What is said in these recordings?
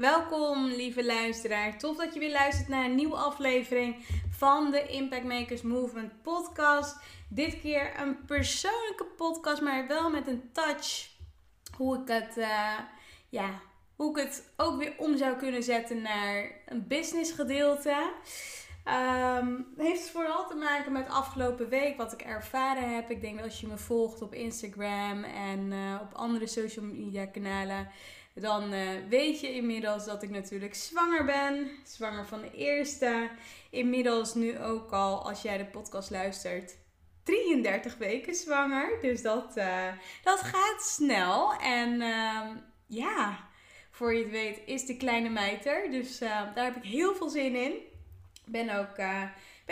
Welkom, lieve luisteraar. Tof dat je weer luistert naar een nieuwe aflevering van de Impact Makers Movement podcast. Dit keer een persoonlijke podcast, maar wel met een touch. Hoe ik het, uh, ja, hoe ik het ook weer om zou kunnen zetten naar een business gedeelte. Um, heeft vooral te maken met afgelopen week, wat ik ervaren heb. Ik denk dat als je me volgt op Instagram en uh, op andere social media kanalen, dan uh, weet je inmiddels dat ik natuurlijk zwanger ben. Zwanger van de eerste. Inmiddels nu ook al, als jij de podcast luistert, 33 weken zwanger. Dus dat, uh, dat gaat snel. En uh, ja, voor je het weet is de kleine meid. Dus daar heb ik heel veel zin in. Ben ook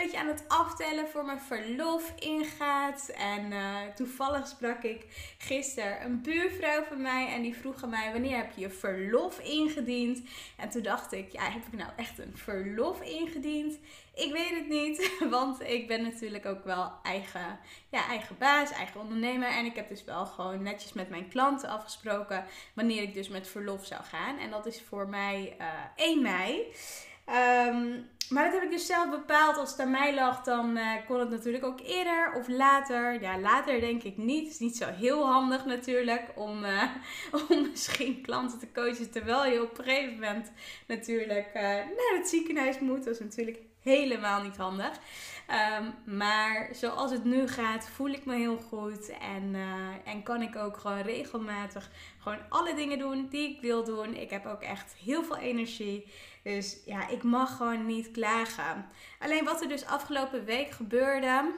beetje aan het aftellen voor mijn verlof ingaat. En uh, toevallig sprak ik gisteren een buurvrouw van mij en die vroeg aan mij: Wanneer heb je je verlof ingediend? En toen dacht ik: Ja, heb ik nou echt een verlof ingediend? Ik weet het niet, want ik ben natuurlijk ook wel eigen, ja, eigen baas, eigen ondernemer. En ik heb dus wel gewoon netjes met mijn klanten afgesproken wanneer ik dus met verlof zou gaan. En dat is voor mij uh, 1 mei. Um, maar dat heb ik dus zelf bepaald. Als het aan mij lag, dan uh, kon het natuurlijk ook eerder of later. Ja, later denk ik niet. Het is niet zo heel handig natuurlijk om, uh, om misschien klanten te coachen terwijl je op een gegeven natuurlijk uh, naar het ziekenhuis moet. Dat is natuurlijk helemaal niet handig. Um, maar zoals het nu gaat, voel ik me heel goed. En, en kan ik ook gewoon regelmatig gewoon alle dingen doen die ik wil doen. Ik heb ook echt heel veel energie. Dus ja, ik mag gewoon niet klagen. Alleen wat er dus afgelopen week gebeurde.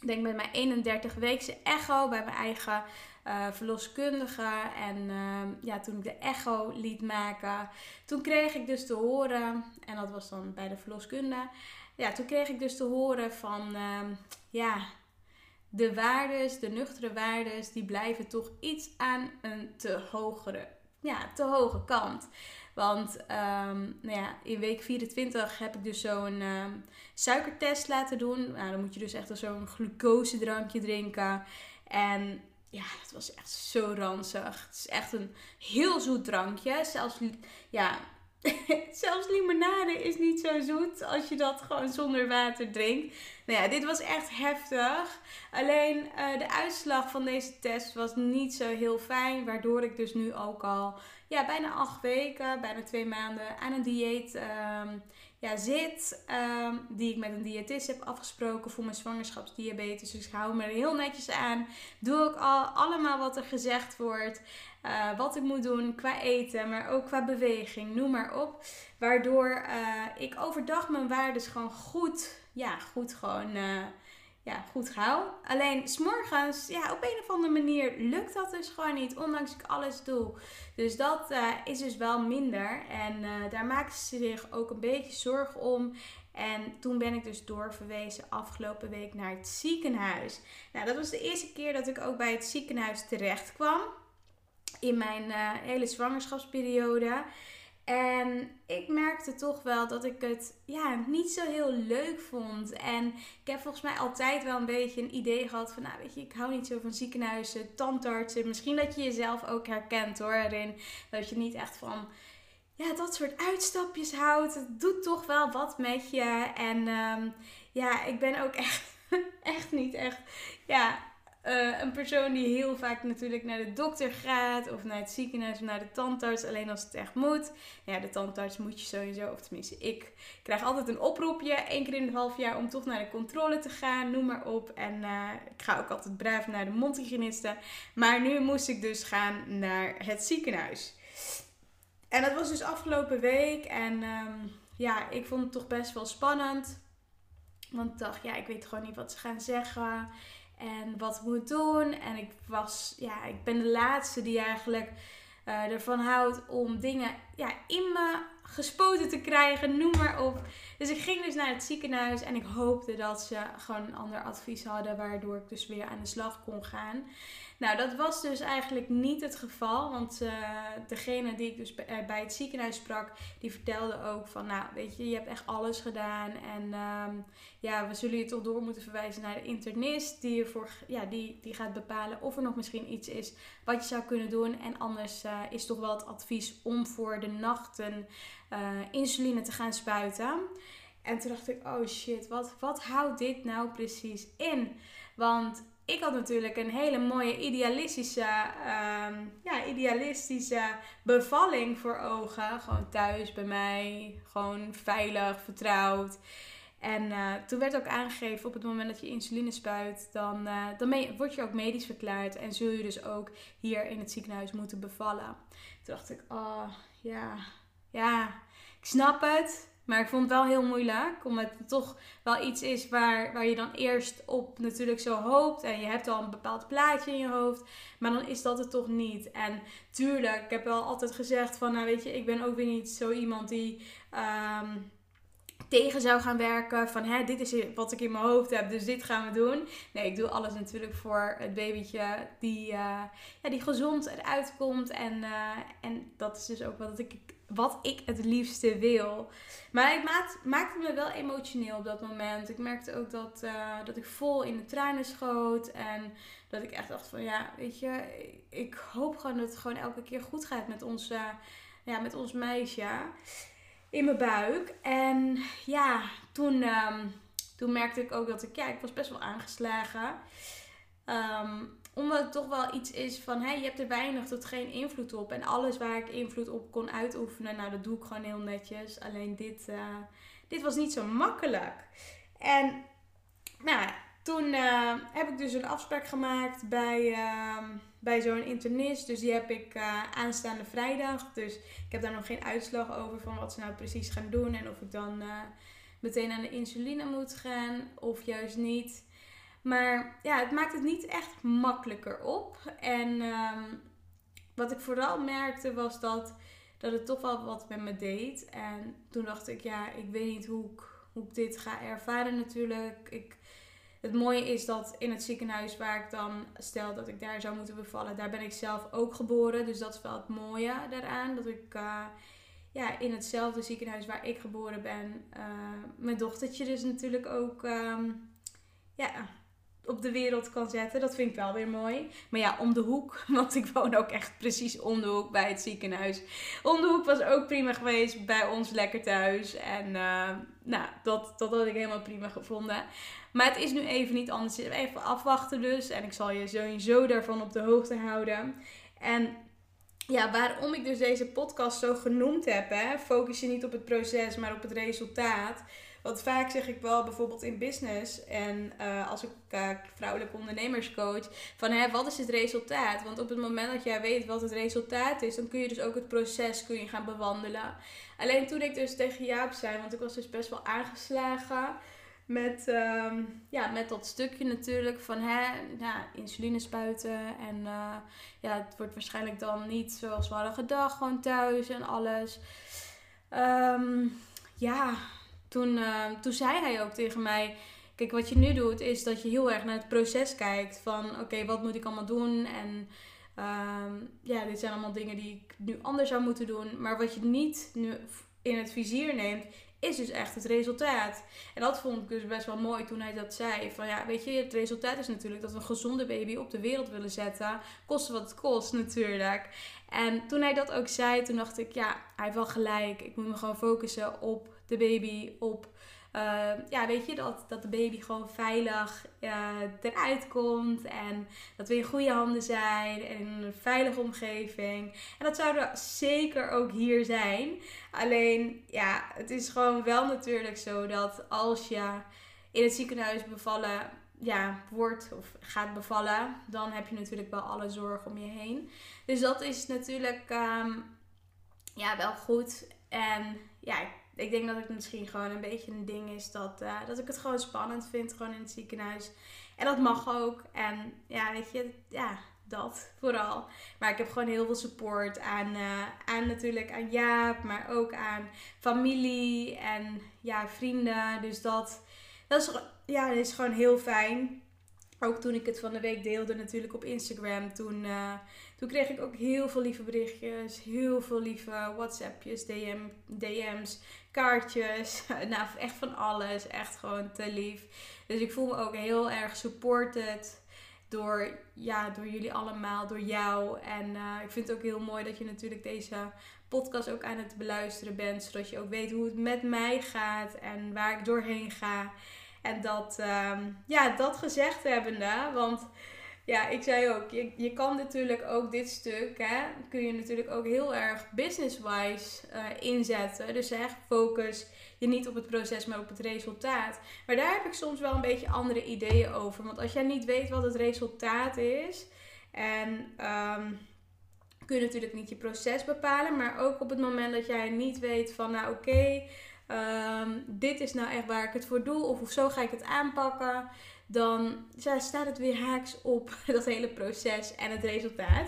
Ik denk met mijn 31 weekse echo bij mijn eigen uh, verloskundige. En uh, ja, toen ik de echo liet maken, toen kreeg ik dus te horen, en dat was dan bij de verloskunde. Ja, toen kreeg ik dus te horen van, uh, ja, de waardes, de nuchtere waardes, die blijven toch iets aan een te hogere, ja, te hoge kant. Want um, nou ja, in week 24 heb ik dus zo'n um, suikertest laten doen. Nou, dan moet je dus echt zo'n glucosedrankje drinken. En ja, het was echt zo ranzig. Het is echt een heel zoet drankje. Zelfs, ja, zelfs limonade is niet zo zoet als je dat gewoon zonder water drinkt. Nou ja, dit was echt heftig. Alleen uh, de uitslag van deze test was niet zo heel fijn. Waardoor ik dus nu ook al ja, bijna acht weken, bijna twee maanden aan een dieet um, ja, zit. Um, die ik met een diëtist heb afgesproken voor mijn zwangerschapsdiabetes. Dus ik hou me er heel netjes aan. Doe ook al, allemaal wat er gezegd wordt. Uh, wat ik moet doen qua eten, maar ook qua beweging, noem maar op. Waardoor uh, ik overdag mijn waarden gewoon goed, ja, goed gewoon uh, ja, goed hou. Alleen s'morgens, ja, op een of andere manier lukt dat dus gewoon niet, ondanks ik alles doe. Dus dat uh, is dus wel minder. En uh, daar maken ze zich ook een beetje zorgen om. En toen ben ik dus doorverwezen afgelopen week naar het ziekenhuis. Nou, dat was de eerste keer dat ik ook bij het ziekenhuis terecht kwam. In mijn uh, hele zwangerschapsperiode. En ik merkte toch wel dat ik het ja, niet zo heel leuk vond. En ik heb volgens mij altijd wel een beetje een idee gehad van, nou weet je, ik hou niet zo van ziekenhuizen, tandartsen. Misschien dat je jezelf ook herkent hoor, erin. Dat je niet echt van, ja, dat soort uitstapjes houdt. Het doet toch wel wat met je. En um, ja, ik ben ook echt, echt niet echt, ja, uh, een persoon die heel vaak natuurlijk naar de dokter gaat, of naar het ziekenhuis, of naar de tandarts, alleen als het echt moet. Ja, de tandarts moet je sowieso, of tenminste ik, krijg altijd een oproepje, één keer in het half jaar, om toch naar de controle te gaan, noem maar op. En uh, ik ga ook altijd braaf naar de mondhygiëniste. Maar nu moest ik dus gaan naar het ziekenhuis. En dat was dus afgelopen week. En um, ja, ik vond het toch best wel spannend. Want ik dacht, ja, ik weet gewoon niet wat ze gaan zeggen. En wat moet doen. En ik was, ja, ik ben de laatste die eigenlijk uh, ervan houdt om dingen ja, in me gespoten te krijgen, noem maar op. Dus ik ging dus naar het ziekenhuis en ik hoopte dat ze gewoon een ander advies hadden, waardoor ik dus weer aan de slag kon gaan. Nou, dat was dus eigenlijk niet het geval. Want uh, degene die ik dus bij het ziekenhuis sprak, die vertelde ook van, nou, weet je, je hebt echt alles gedaan. En um, ja, we zullen je toch door moeten verwijzen naar de internist, die, ervoor, ja, die, die gaat bepalen of er nog misschien iets is wat je zou kunnen doen. En anders uh, is toch wel het advies om voor de nachten insuline te gaan spuiten. En toen dacht ik, oh shit, wat, wat houdt dit nou precies in? Want ik had natuurlijk een hele mooie idealistische, um, ja, idealistische bevalling voor ogen. Gewoon thuis bij mij, gewoon veilig, vertrouwd. En uh, toen werd ook aangegeven op het moment dat je insuline spuit, dan, uh, dan word je ook medisch verklaard. En zul je dus ook hier in het ziekenhuis moeten bevallen. Toen dacht ik, oh ja, ja, ik snap het. Maar ik vond het wel heel moeilijk, omdat het toch wel iets is waar, waar je dan eerst op natuurlijk zo hoopt. En je hebt al een bepaald plaatje in je hoofd, maar dan is dat het toch niet. En tuurlijk, ik heb wel altijd gezegd van, nou weet je, ik ben ook weer niet zo iemand die... Um, tegen zou gaan werken. Van hè, dit is wat ik in mijn hoofd heb, dus dit gaan we doen. Nee, ik doe alles natuurlijk voor het babytje die, uh, ja, die gezond eruit komt. En, uh, en dat is dus ook wat ik, wat ik het liefste wil. Maar ik maak, maakte me wel emotioneel op dat moment. Ik merkte ook dat, uh, dat ik vol in de tranen schoot. En dat ik echt dacht van ja, weet je, ik hoop gewoon dat het gewoon elke keer goed gaat met ons, ja, met ons meisje in mijn buik. En ja, toen, um, toen merkte ik ook dat ik, ja, ik was best wel aangeslagen. Um, omdat het toch wel iets is van, hé, je hebt er weinig tot geen invloed op. En alles waar ik invloed op kon uitoefenen, nou, dat doe ik gewoon heel netjes. Alleen dit, uh, dit was niet zo makkelijk. En nou, toen uh, heb ik dus een afspraak gemaakt bij, uh, bij zo'n internist. Dus die heb ik uh, aanstaande vrijdag. Dus ik heb daar nog geen uitslag over van wat ze nou precies gaan doen. En of ik dan meteen aan de insuline moet gaan of juist niet. Maar ja, het maakt het niet echt makkelijker op. En um, wat ik vooral merkte was dat, dat het toch wel wat met me deed. En toen dacht ik, ja, ik weet niet hoe ik, hoe dit ga ervaren natuurlijk. Ik het mooie is dat in het ziekenhuis waar ik dan stel dat ik daar zou moeten bevallen, daar ben ik zelf ook geboren. Dus dat is wel het mooie daaraan. Dat ik uh, ja, in hetzelfde ziekenhuis waar ik geboren ben, uh, mijn dochtertje dus natuurlijk ook um, ja, op de wereld kan zetten. Dat vind ik wel weer mooi. Maar ja, om de hoek. Want ik woon ook echt precies om de hoek bij het ziekenhuis. Om de hoek was ook prima geweest. Bij ons lekker thuis. En uh, nou, dat, dat had ik helemaal prima gevonden. Maar het is nu even niet anders. Even afwachten dus. En ik zal je sowieso daarvan op de hoogte houden. En ja, waarom ik dus deze podcast zo genoemd heb. Hè? Focus je niet op het proces, maar op het resultaat. Want vaak zeg ik wel bijvoorbeeld in business en uh, als ik uh, vrouwelijke ondernemers coach, van hè, wat is het resultaat? Want op het moment dat jij weet wat het resultaat is, dan kun je dus ook het proces kun je gaan bewandelen. Alleen toen ik dus tegen Jaap zei, want ik was dus best wel aangeslagen met, um, ja, met dat stukje natuurlijk van hè, ja, insuline spuiten. En uh, ja, het wordt waarschijnlijk dan niet zoals we hadden gewoon thuis en alles. Um, ja, toen, uh, toen zei hij ook tegen mij. Kijk, wat je nu doet, is dat je heel erg naar het proces kijkt. Van oké, wat moet ik allemaal doen? En Ehm, ja, dit zijn allemaal dingen die ik nu anders zou moeten doen. Maar wat je niet nu in het vizier neemt, is dus echt het resultaat. En dat vond ik dus best wel mooi toen hij dat zei. Van ja, weet je, het resultaat is natuurlijk dat we een gezonde baby op de wereld willen zetten. Kost wat het kost natuurlijk. En toen hij dat ook zei, toen dacht ik, ja, hij heeft wel gelijk. Ik moet me gewoon focussen op de baby, op uh, ja, weet je, dat, dat de baby gewoon veilig uh, eruit komt. En dat we in goede handen zijn. En in een veilige omgeving. En dat zou er zeker ook hier zijn. Alleen, ja, het is gewoon wel natuurlijk zo dat als je in het ziekenhuis bevallen ja, wordt of gaat bevallen, dan heb je natuurlijk wel alle zorg om je heen. Dus dat is natuurlijk um, ja, wel goed. En ja, ik denk dat het misschien gewoon een beetje een ding is dat, uh, dat ik het gewoon spannend vind, gewoon in het ziekenhuis. En dat mag ook. En ja, weet je, ja, dat vooral. Maar ik heb gewoon heel veel support aan, uh, aan natuurlijk aan Jaap, maar ook aan familie en ja, vrienden. Dus dat, dat, is, ja, dat is gewoon heel fijn. Ook toen ik het van de week deelde natuurlijk op Instagram, toen, uh, toen kreeg ik ook heel veel lieve berichtjes, heel veel lieve WhatsAppjes, DM, DM's, kaartjes. nou, echt van alles. Echt gewoon te lief. Dus ik voel me ook heel erg supported door, ja, door jullie allemaal, door jou. En uh, ik vind het ook heel mooi dat je natuurlijk deze podcast ook aan het beluisteren bent. Zodat je ook weet hoe het met mij gaat en waar ik doorheen ga. En dat, um, ja, dat gezegd hebbende, want ja, ik zei ook, je, kan natuurlijk ook dit stuk, hè, kun je natuurlijk ook heel erg business-wise uh, inzetten. Dus echt focus je niet op het proces, maar op het resultaat. Maar daar heb ik soms wel een beetje andere ideeën over. Want als jij niet weet wat het resultaat is, en um, kun je natuurlijk niet je proces bepalen, maar ook op het moment dat jij niet weet van, nou oké, um, dit is nou echt waar ik het voor doe, of, zo ga ik het aanpakken dan staat het weer haaks op dat hele proces en het resultaat.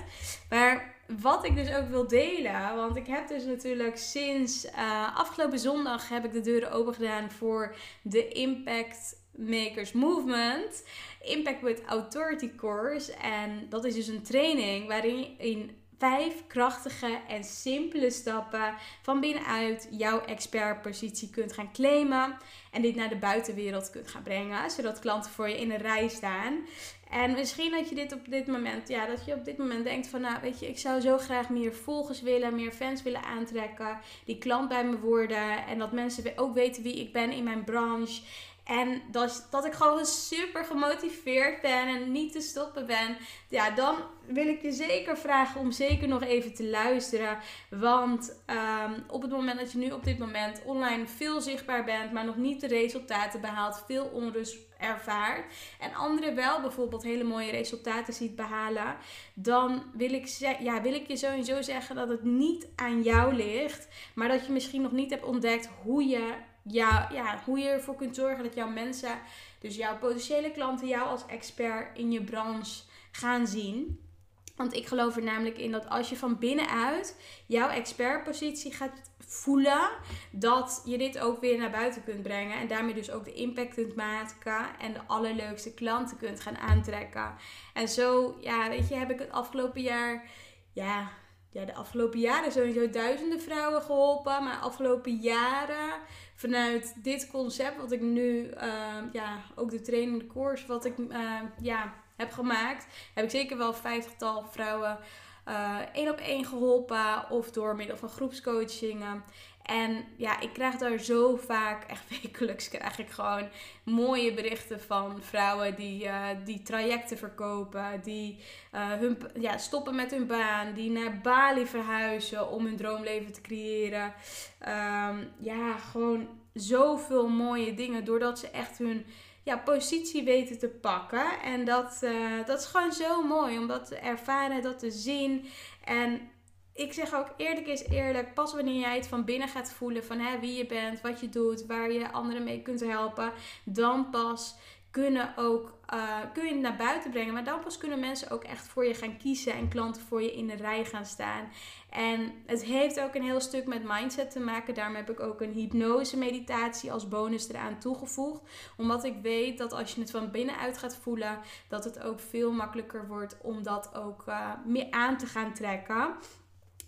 Maar wat ik dus ook wil delen, want ik heb dus natuurlijk sinds uh, afgelopen zondag heb ik de deuren open gedaan voor de Impact Makers Movement. Impact with Authority Course. En dat is dus een training waarin in vijf krachtige en simpele stappen van binnenuit jouw expertpositie kunt gaan claimen en dit naar de buitenwereld kunt gaan brengen, zodat klanten voor je in een rij staan. En misschien dat je dit op dit moment, ja, dat je op dit moment denkt van, nou, weet je, ik zou zo graag meer volgers willen, meer fans willen aantrekken, die klant bij me worden en dat mensen ook weten wie ik ben in mijn branche. En dat, dat ik gewoon super gemotiveerd ben en niet te stoppen ben. Ja, dan wil ik je zeker vragen om zeker nog even te luisteren. Want um, op het moment dat je nu op dit moment online veel zichtbaar bent, maar nog niet de resultaten behaalt, veel onrust ervaart. En anderen wel bijvoorbeeld hele mooie resultaten ziet behalen. Dan wil ik, ja, wil ik je sowieso zeggen dat het niet aan jou ligt. Maar dat je misschien nog niet hebt ontdekt hoe je ja, ja, hoe je ervoor kunt zorgen dat jouw mensen, dus jouw potentiële klanten, jou als expert in je branche gaan zien. Want ik geloof er namelijk in dat als je van binnenuit jouw expertpositie gaat voelen, dat je dit ook weer naar buiten kunt brengen. En daarmee dus ook de impact kunt maken en de allerleukste klanten kunt gaan aantrekken. En zo, ja, weet je, heb ik het afgelopen jaar, ja, ja de afgelopen jaren sowieso duizenden vrouwen geholpen. Maar afgelopen jaren vanuit dit concept, wat ik nu, uh, ja, ook de training, de course, wat ik uh, ja, heb gemaakt, heb ik zeker wel vijftigtal vrouwen uh, één op één geholpen of door middel van groepscoachingen. En ja, ik krijg daar zo vaak, echt wekelijks krijg ik gewoon mooie berichten van vrouwen die, uh, die trajecten verkopen, die uh, hun, ja, stoppen met hun baan, die naar Bali verhuizen om hun droomleven te creëren. Um, ja, gewoon zoveel mooie dingen doordat ze echt hun ja, positie weten te pakken. En dat, uh, dat is gewoon zo mooi om dat te ervaren, dat te zien. En ik zeg ook eerlijk is eerlijk, pas wanneer jij het van binnen gaat voelen van hè, wie je bent, wat je doet, waar je anderen mee kunt helpen, dan pas kunnen ook uh, kun je het naar buiten brengen. Maar dan pas kunnen mensen ook echt voor je gaan kiezen en klanten voor je in de rij gaan staan. En het heeft ook een heel stuk met mindset te maken. Daarom heb ik ook een hypnose meditatie als bonus eraan toegevoegd. Omdat ik weet dat als je het van binnenuit gaat voelen, dat het ook veel makkelijker wordt om dat ook uh, meer aan te gaan trekken.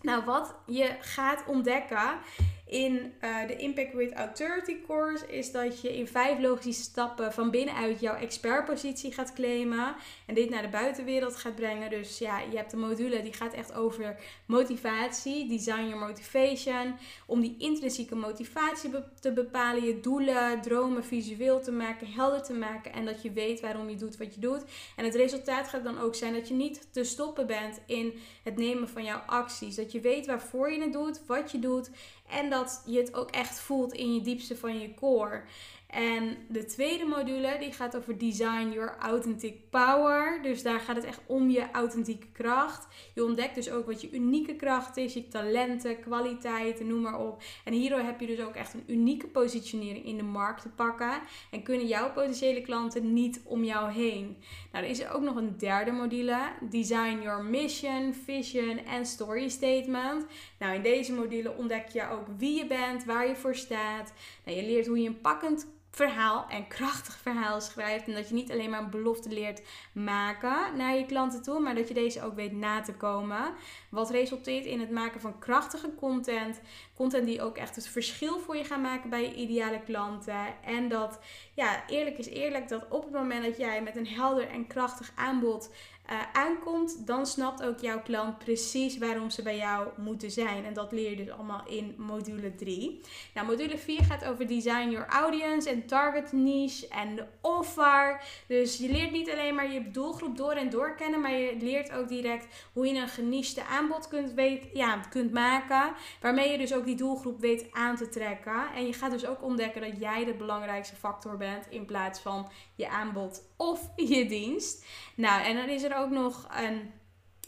Nou, wat je gaat ontdekken in uh, de Impact with Authority course is dat je in vijf logische stappen van binnenuit jouw expertpositie gaat claimen en dit naar de buitenwereld gaat brengen. Dus ja, je hebt een module die gaat echt over motivatie, design your motivation, om die intrinsieke motivatie te bepalen, je doelen, dromen visueel te maken, helder te maken en dat je weet waarom je doet wat je doet. En het resultaat gaat dan ook zijn dat je niet te stoppen bent in het nemen van jouw acties, dat je weet waarvoor je het doet, wat je doet en dat je het ook echt voelt in je diepste van je core. En de tweede module die gaat over design your authentic power. Dus daar gaat het echt om je authentieke kracht. Je ontdekt dus ook wat je unieke kracht is, je talenten, kwaliteiten, noem maar op. En hierdoor heb je dus ook echt een unieke positionering in de markt te pakken. En kunnen jouw potentiële klanten niet om jou heen. Nou, er is ook nog een derde module. Design your mission, vision en story statement. Nou, in deze module ontdek je ook wie je bent, waar je voor staat. Nou, je leert hoe je een pakkend verhaal en krachtig verhaal schrijft. En dat je niet alleen maar een belofte leert maken naar je klanten toe, maar dat je deze ook weet na te komen. Wat resulteert in het maken van krachtige content. Content die ook echt het verschil voor je gaat maken bij je ideale klanten. En dat, ja, eerlijk is eerlijk, dat op het moment dat jij met een helder en krachtig aanbod uh, aankomt, dan snapt ook jouw klant precies waarom ze bij jou moeten zijn. En dat leer je dus allemaal in module 3. Nou, module 4 gaat over design your audience en target niche en de offer. Dus je leert niet alleen maar je doelgroep door en door kennen, maar je leert ook direct hoe je een genichte aanbod kunt, weet, ja, kunt maken. Waarmee je dus ook die doelgroep weet aan te trekken. En je gaat dus ook ontdekken dat jij de belangrijkste factor bent in plaats van je aanbod of je dienst. Nou, en dan is er ook nog een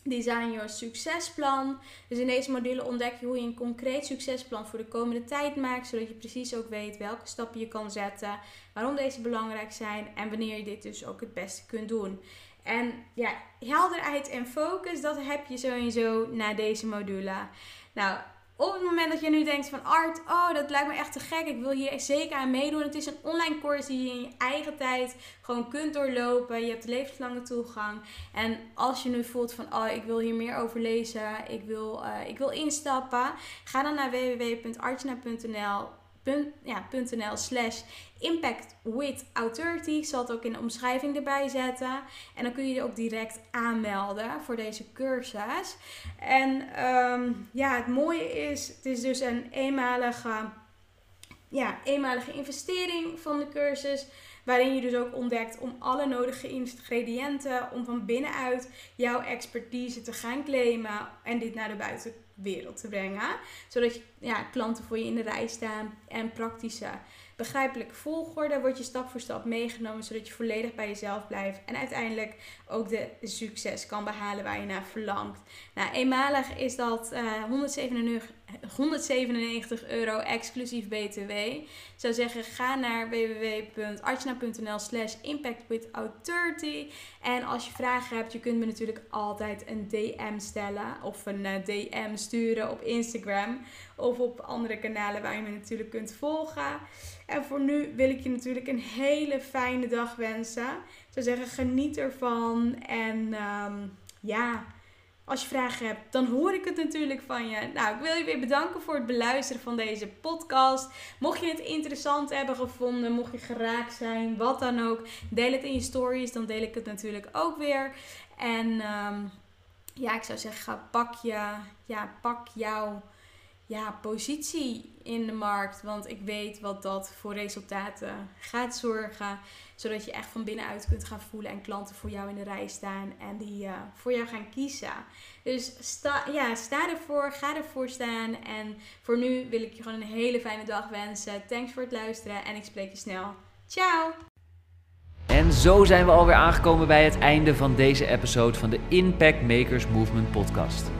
Design Your Succesplan. Dus in deze module ontdek je hoe je een concreet succesplan voor de komende tijd maakt, zodat je precies ook weet welke stappen je kan zetten, waarom deze belangrijk zijn en wanneer je dit dus ook het beste kunt doen. En ja, helderheid en focus, dat heb je sowieso na deze module. Nou, op het moment dat je nu denkt van Art, oh dat lijkt me echt te gek, ik wil hier zeker aan meedoen. Het is een online course die je in je eigen tijd gewoon kunt doorlopen. Je hebt levenslange toegang. En als je nu voelt van oh ik wil hier meer over lezen, ik wil, uh, ik wil instappen, ga dan naar www.artjana.nl ja, .nl slash impact with authority. Ik zal het ook in de omschrijving erbij zetten. En dan kun je je ook direct aanmelden voor deze cursus. En ehm, ja, het mooie is, het is dus een eenmalige, ja, eenmalige investering van de cursus. Waarin je dus ook ontdekt om alle nodige ingrediënten om van binnenuit jouw expertise te gaan claimen en dit naar de buitenwereld te brengen. Zodat je ja, klanten voor je in de rij staan en praktische begrijpelijke volgorde word je stap voor stap meegenomen, zodat je volledig bij jezelf blijft en uiteindelijk ook de succes kan behalen waar je naar verlangt. Nou, eenmalig is dat uh, 197, 197 euro exclusief BTW. Ik zou zeggen, ga naar www.archna.nl slash impactwithout30 en als je vragen hebt, je kunt me natuurlijk altijd een DM stellen of een eh, DM sturen op Instagram of op andere kanalen waar je me natuurlijk kunt volgen. En voor nu wil ik je natuurlijk een hele fijne dag wensen. Ik zou zeggen, geniet ervan. En ehm, ja, als je vragen hebt, dan hoor ik het natuurlijk van je. Nou, ik wil je weer bedanken voor het beluisteren van deze podcast. Mocht je het interessant hebben gevonden, mocht je geraakt zijn, wat dan ook, deel het in je stories. Dan deel ik het natuurlijk ook weer. En ehm, ja, ik zou zeggen, pak, je, ja, pak jouw ja, positie in de markt. Want ik weet wat dat voor resultaten gaat zorgen. Zodat je echt van binnenuit kunt gaan voelen en klanten voor jou in de rij staan en die uh, voor jou gaan kiezen. Dus sta, ja, sta ervoor, ga ervoor staan. En voor nu wil ik je gewoon een hele fijne dag wensen. Thanks voor het luisteren en ik spreek je snel. Ciao! En zo zijn we alweer aangekomen bij het einde van deze episode van de Impact Makers Movement podcast.